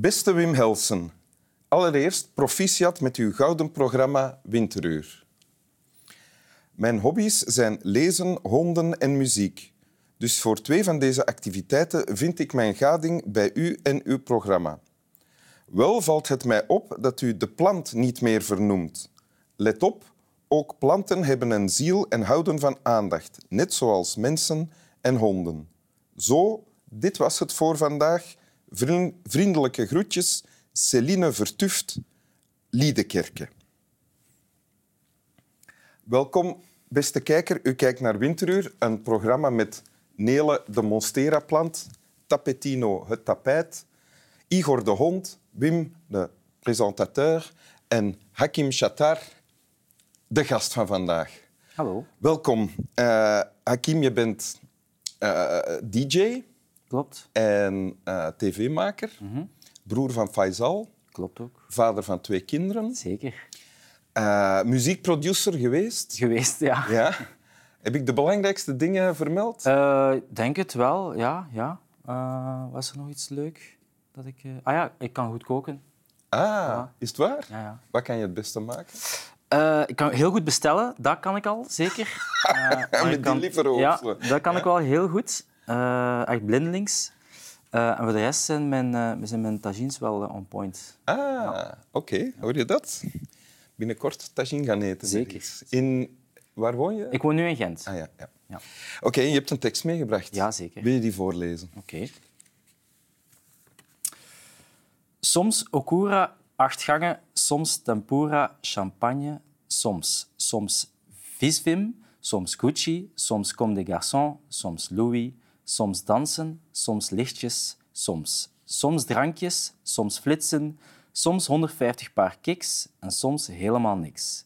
Beste Wim Helsen, allereerst proficiat met uw gouden programma Winteruur. Mijn hobby's zijn lezen, honden en muziek. Dus voor twee van deze activiteiten vind ik mijn gading bij u en uw programma. Wel valt het mij op dat u de plant niet meer vernoemt. Let op, ook planten hebben een ziel en houden van aandacht, net zoals mensen en honden. Zo, dit was het voor vandaag. Vriendelijke groetjes, Celine Vertuft, Liedekerke. Welkom, beste kijker. U kijkt naar Winteruur, een programma met Nele de Monstera-plant, Tapetino het tapijt, Igor de hond, Wim de presentateur en Hakim Shatar, de gast van vandaag. Hallo. Welkom. Uh, Hakim, je bent uh, DJ. Klopt. En uh, tv-maker. Mm -hmm. Broer van Faisal. Klopt ook. Vader van twee kinderen. Zeker. muziekproducer geweest. Geweest, ja. ja. Heb ik de belangrijkste dingen vermeld? Ik denk het wel, ja. ja. was er nog iets leuk? Dat ik, ah ja, ik kan goed koken. Ah, ja. is het waar? Ja, ja. Wat kan je het beste maken? Uh, ik kan heel goed bestellen, dat kan ik al, zeker. Uh, Met kan, die Ja, dat kan ik wel heel goed. Uh, echt blindelings. en voor de rest zijn mijn, zijn mijn tagines wel on point. Ah, ja. oké. Okay. Hoor je dat? Binnenkort tagine gaan eten. Zeker. In... Waar woon je? Ik woon nu in Gent. Ah, ja, ja. ja. Oké, okay, je hebt een tekst meegebracht. Ja, zeker. Wil je die voorlezen? Oké. Okay. Soms okura acht gangen, soms tempura, champagne, soms, soms visvim, soms Gucci, soms Comme des Garçons, soms Louis, soms dansen, soms lichtjes, soms. Soms drankjes, soms flitsen, soms 150 paar kicks en soms helemaal niks.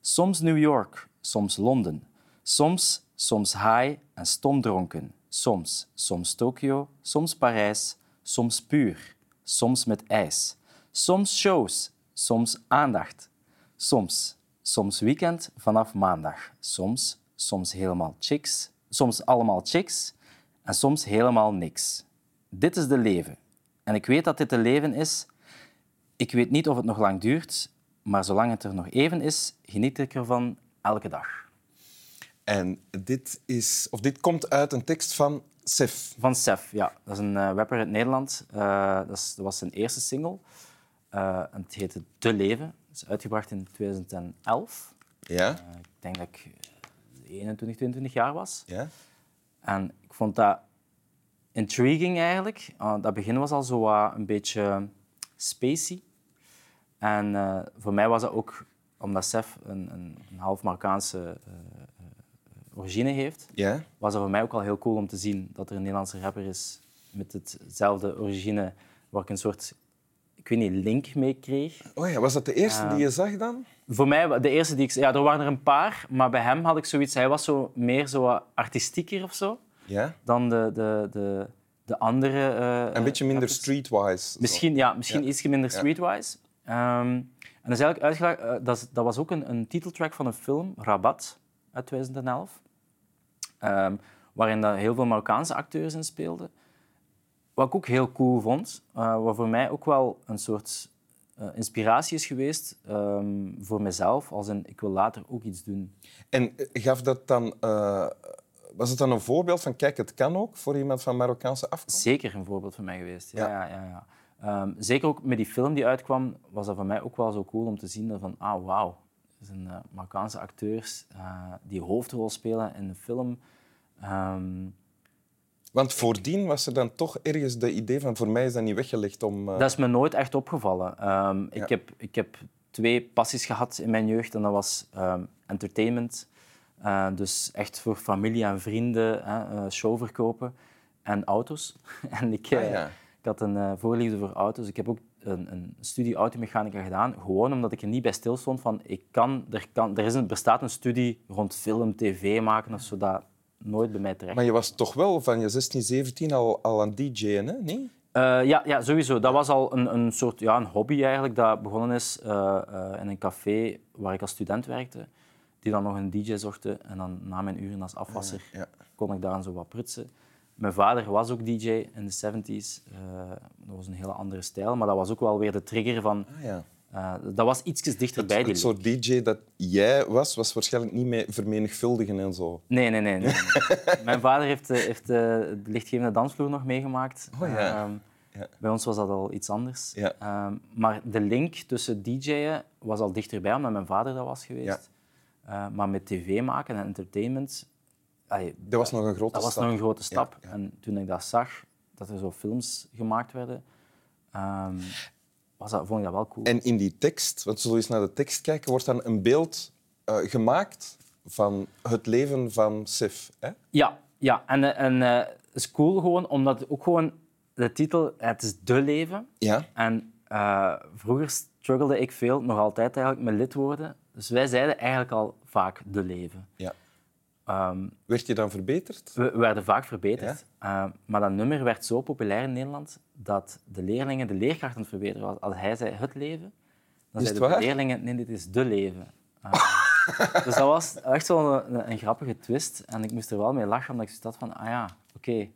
Soms New York, soms Londen, soms, soms high en stomdronken, soms, soms Tokio, soms Parijs, soms puur, soms met ijs. Soms shows, soms aandacht. Soms, soms weekend vanaf maandag. Soms, soms helemaal chicks. Soms allemaal chicks en soms helemaal niks. Dit is de leven. En ik weet dat dit de leven is. Ik weet niet of het nog lang duurt, maar zolang het er nog even is, geniet ik ervan elke dag. En dit, is, of dit komt uit een tekst van Sef. Van Sef, ja. Dat is een uh, rapper uit Nederland. Uh, dat, is, dat, was zijn eerste single. Uh, het heette De Leven. Het is uitgebracht in 2011. Ja. ik denk dat ik 21, 22 jaar was. Ja. En ik vond dat intriguing eigenlijk. dat begin was al zo een beetje spacey. En voor mij was dat ook, omdat Sef een, een, een half Marokkaanse origine heeft, ja. was dat voor mij ook al heel cool om te zien dat er een Nederlandse rapper is met hetzelfde origine, waar ik een soort ik weet niet, link mee kreeg. Oh ja, was dat de eerste die je zag dan? Voor mij, de eerste die ik... Ja, er waren er een paar, maar bij hem had ik zoiets... Hij was zo meer zo artistieker of zo ja? dan de, de, de, de andere... Uh, een beetje minder streetwise. Misschien, ja, misschien ja. iets minder streetwise. Um, en dat, is eigenlijk uitgelegd, uh, dat, dat was ook een, een titeltrack van een film, Rabat, uit 2011. Um, waarin dat heel veel Marokkaanse acteurs in speelden. Wat ik ook heel cool vond, uh, wat voor mij ook wel een soort uh, inspiratie is geweest um, voor mezelf, als in ik wil later ook iets doen. En gaf dat dan, uh, was het dan een voorbeeld van kijk, het kan ook voor iemand van Marokkaanse afkomst? Zeker een voorbeeld voor mij geweest, ja. ja. ja, ja, ja. Um, zeker ook met die film die uitkwam, was dat voor mij ook wel zo cool om te zien van, ah, wauw, er zijn Marokkaanse acteurs die hoofdrol spelen in een film. Um, want voordien was er dan toch ergens de idee van voor mij is dat niet weggelegd om... Uh... Dat is me nooit echt opgevallen. Um, ja. ik, heb, ik heb twee passies gehad in mijn jeugd en dat was um, entertainment. Uh, dus echt voor familie en vrienden, uh, show verkopen en auto's. en ik, ah, ja. ik had een voorliefde voor auto's. Ik heb ook een, een studie automechanica gedaan, gewoon omdat ik er niet bij stil stond van ik kan, er, kan, er is een, bestaat een studie rond film, tv maken of zo, dat nooit bij mij terecht. Maar je was toch wel van je 16, 17 al, al aan DJ'en, hè? Nee? Uh, ja, ja, sowieso. Dat was al een, een soort ja, een hobby eigenlijk, dat begonnen is uh, uh, in een café waar ik als student werkte, die dan nog een DJ zocht. En dan na mijn uren als afwasser ja, kon ik daar zo wat prutsen. Mijn vader was ook DJ in de 70s. Eh, dat was een hele andere stijl, maar dat was ook wel weer de trigger van... Ah, ja. Eh, dat was iets dichterbij, die Het soort DJ dat jij was, was waarschijnlijk niet mee vermenigvuldigen en zo. Nee, nee, nee. Mijn vader heeft, eh, heeft eh, de lichtgevende dansvloer nog meegemaakt. Oh ja. Ehm, Ja. Bij ons was dat al iets anders. Ja. Ehm, maar de link tussen DJ'en was al dichterbij, omdat mijn vader dat was geweest. Eh, maar met tv maken en entertainment, allee, Dat was nog een grote dat was stap. nog een grote stap. En toen ik dat zag, dat er zo films gemaakt werden, ehm, was dat, vond ik dat wel cool. En in die tekst, want zullen we eens naar de tekst kijken, wordt dan een beeld eh, gemaakt van het leven van Sif. Hè? Ja, ja. en, eh, en eh, is cool gewoon, omdat ook gewoon de titel, het is De Leven. Ja. En vroeger struggelde ik veel, nog altijd eigenlijk, met lidwoorden. Dus wij zeiden eigenlijk al vaak De Leven. ja. Ehm, Werd je dan verbeterd? we we werden vaak verbeterd. Eh, maar dat nummer werd zo populair in Nederland dat de leerlingen de leerkracht aan het verbeteren was. Als hij zei het leven, dan zeiden de leerlingen nee, dit is de leven. Eh, dus dat was echt wel een, een grappige twist. En ik moest er wel mee lachen, omdat ik had van, ah ja, oké,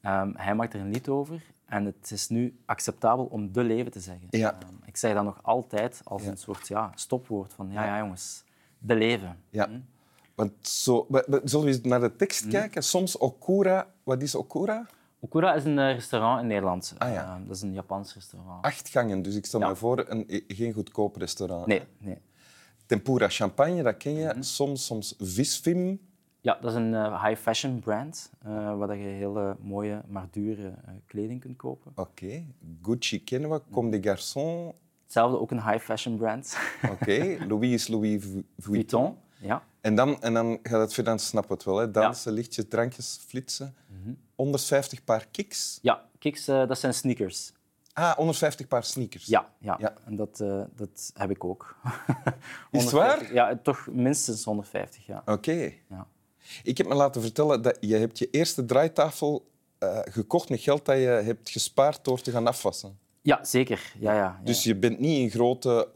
ehm, hij maakt er een lied over en het is nu acceptabel om de leven te zeggen. Ja. Ehm, ik zeg dat nog altijd als Ja. een soort ja, stopwoord van, ja, ja jongens, de leven. Ja. Want zo, zullen we eens naar de tekst kijken? Soms Okura. Wat is Okura? Okura is een eh, restaurant in Nederland. Ah, ja. Ehm, dat is een Japans restaurant. Acht gangen, dus ik stel Ja. me voor een, geen goedkoop restaurant. Nee, nee. Tempura champagne, dat ken je. Mhm. Soms, soms visfim. Ja, dat is een eh, high fashion brand eh, waar je hele mooie, maar dure eh, kleding kunt kopen. Oké. Gucci kennen we. Comme des garçons. Hetzelfde ook een high fashion brand. Oké. Louis is Louis Vu- Vuitton. Vuitton. Ja. En dan, en dan gaat het verder, dan snap het wel. Hè. Dansen, lichtjes, drankjes, flitsen. Mhm. 150 paar kicks. Ja, kicks, eh, dat zijn sneakers. Ah, 150 paar sneakers. Ja, ja. Ja. en dat, eh, dat heb ik ook. Is het 150 waar? Ja, toch minstens 150, ja. Oké. ja. Ik heb me laten vertellen dat je hebt je eerste draaitafel eh, gekocht met geld dat je hebt gespaard door te gaan afwassen. Ja, zeker. Ja, ja, ja. Dus je bent niet in grote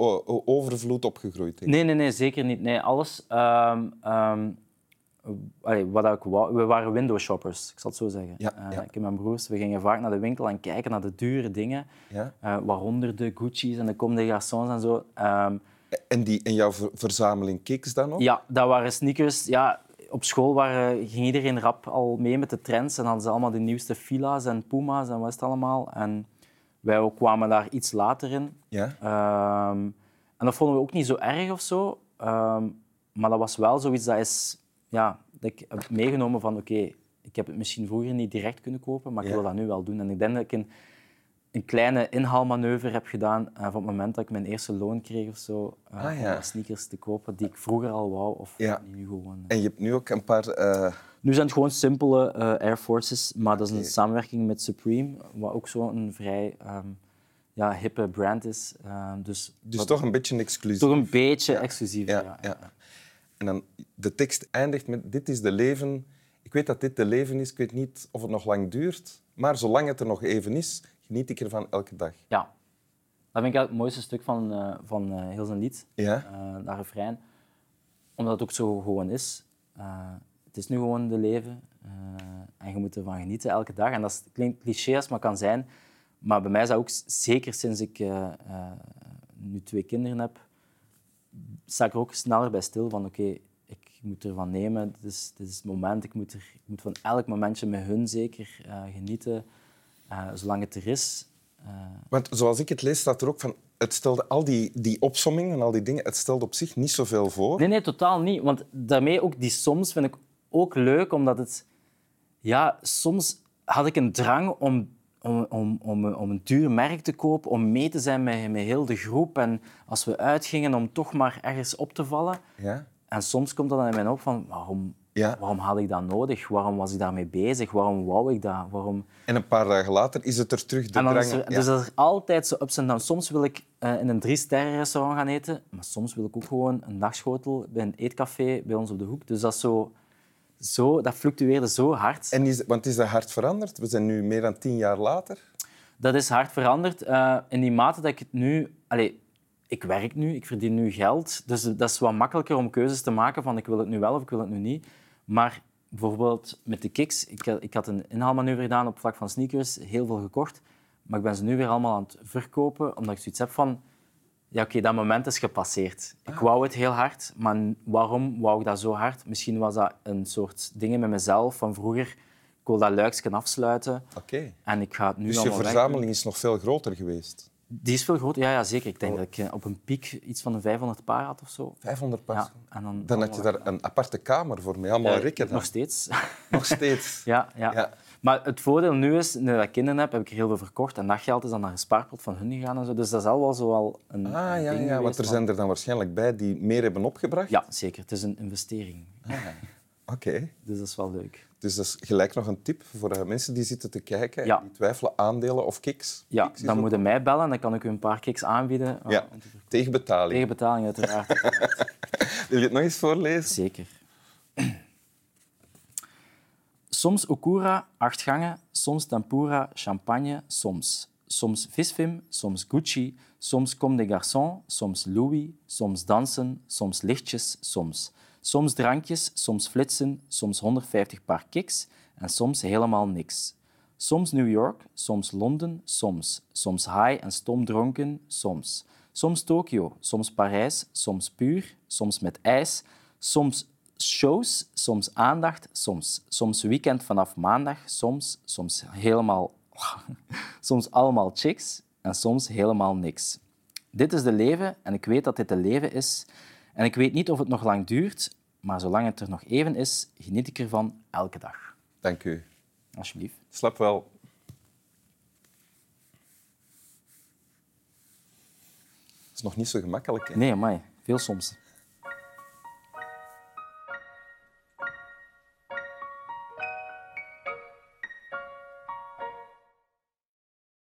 overvloed opgegroeid. denk. Nee, nee, nee, zeker niet. Nee, alles. ehm, ehm, allee, wat ik wou, we waren window shoppers, ik zal het zo zeggen. Ja, Eh. Ik en mijn broers we gingen vaak naar de winkel en kijken naar de dure dingen, Ja? eh, waaronder de Gucci's en de Comme des Garçons en zo. Ehm, En, die, en jouw ver- verzameling kicks dan nog? ja, dat waren sneakers. Ja, op school waren, ging iedereen rap al mee met de trends en hadden ze allemaal de nieuwste Fila's en Puma's en wat is het allemaal. En wij ook kwamen daar iets later in. Ja? Ehm, en dat vonden we ook niet zo erg of zo. Ehm, maar dat was wel zoiets dat, is, ja, dat ik heb meegenomen van oké, ik heb het misschien vroeger niet direct kunnen kopen, maar ik Ja. wil dat nu wel doen. En ik denk dat ik een, een kleine inhaalmanoeuvre heb gedaan eh, van het moment dat ik mijn eerste loon kreeg of zo, eh, Ah, ja. om sneakers te kopen die ik vroeger al wou of Ja. die nu gewoon... En je hebt nu ook een paar... eh, Nu zijn het gewoon simpele eh, Air Forces, maar dat is een samenwerking met Supreme, wat ook zo'n vrij ehm, ja, hippe brand is. Ehm, dus dus wat- toch een beetje exclusief. toch een beetje exclusief. Ja, Ja, ja. En dan de tekst eindigt met dit is de leven. Ik weet dat dit de leven is. Ik weet niet of het nog lang duurt. Maar zolang het er nog even is, geniet ik ervan elke dag. Ja. Dat vind ik het mooiste stuk van, eh, van eh, heel zijn lied, Ja? eh, dat refrein. Omdat het ook zo gewoon is. Eh, het is nu gewoon de leven. eh, en je moet ervan genieten elke dag. En dat is- klinkt cliché als het maar kan zijn. Maar bij mij is dat ook, zeker sinds ik eh, eh, nu twee kinderen heb, sta ik er ook sneller bij stil van oké, ik moet ervan nemen. Dit is, dit is het moment. Ik moet, er, ik moet van elk momentje met hun zeker eh, genieten, eh, zolang het er is. Eh, Want zoals ik het lees, staat er ook van... Het stelde al die, die opsomming en al die dingen, het stelde op zich niet zoveel voor. Nee, nee, totaal niet. Want daarmee ook die soms vind ik ook leuk, omdat het... Ja, soms had ik een drang om, om, om, om, om een duur merk te kopen, om mee te zijn met, met heel de groep. En als we uitgingen, om toch maar ergens op te vallen. Ja? En soms komt dat dan in mijn op van, waarom, Ja. waarom had ik dat nodig? Waarom was ik daarmee bezig? Waarom wou ik dat? Waarom... En een paar dagen later is het er terug, de En er, ja. Dus dat is altijd zo ups en downs. Soms wil ik eh, in een drie-sterren restaurant gaan eten, maar soms wil ik ook gewoon een dagschotel bij een eetcafé bij ons op de hoek. Dus dat, is zo, zo, dat fluctueerde zo hard. En is, want is dat hard veranderd? We zijn nu meer dan tien jaar later. Dat is hard veranderd eh, in die mate dat ik het nu... Allee, ik werk nu, ik verdien nu geld, dus dat is wat makkelijker om keuzes te maken van ik wil het nu wel of ik wil het nu niet. Maar bijvoorbeeld met de kicks. Ik, had- ik had een inhaalmanoeuvre gedaan op vlak van sneakers, heel veel gekocht. Maar ik ben ze nu weer allemaal aan het verkopen, omdat ik zoiets heb van... Ja, oké, dat moment is gepasseerd. Ik wou het heel hard, maar waarom wou ik dat zo hard? Misschien was dat een soort dingen met mezelf van vroeger. Ik wil dat luiksje afsluiten Oké. en ik ga het nu Dus je weg. verzameling is nog veel groter geweest. Die is veel groter, ja, ja zeker. Ik denk dat ik eh, op een piek iets van een 500 paar had of zo. 500 paar. Ja, en dan, Dan had je daar een aparte kamer voor met allemaal Eh, rikken. dan. Nog steeds. Nog steeds. ja, ja. Ja. Maar het voordeel nu is, nu dat ik kinderen heb, heb ik er heel veel verkocht. En dat geld is dan naar een spaarpot van hun gegaan. En zo. Dus dat is al wel zo wel een Ah ja, ding ja, want er maar- zijn er dan waarschijnlijk bij die meer hebben opgebracht. Ja, zeker. Het is een investering. Oké. Dus dat is wel leuk. Dus dat is gelijk nog een tip voor eh, mensen die zitten te kijken en Ja. die twijfelen aandelen of kicks. Ja, Kicks dan ook- moet je mij bellen. Dan kan ik u een paar kicks aanbieden. Ja, tegen betaling. Tegen betaling, uiteraard. Wil je het nog eens voorlezen? Zeker. Soms okura, acht gangen, soms tempura, champagne, soms. Soms visvim, soms Gucci, soms comme des garçons, soms Louis, soms dansen, soms lichtjes, soms. Soms drankjes, soms flitsen, soms 150 paar kicks en soms helemaal niks. Soms New York, soms Londen, soms. Soms high en stomdronken, soms. Soms Tokio, soms Parijs, soms puur, soms met ijs, soms shows, soms aandacht, soms. Soms weekend vanaf maandag, soms. Soms helemaal... soms allemaal chicks en soms helemaal niks. Dit is de leven en ik weet dat dit de leven is. En ik weet niet of het nog lang duurt, maar zolang het er nog even is, geniet ik ervan elke dag. Dank u. Alsjeblieft. Slap wel. Het is nog niet zo gemakkelijk. Hè? Nee, maar veel soms.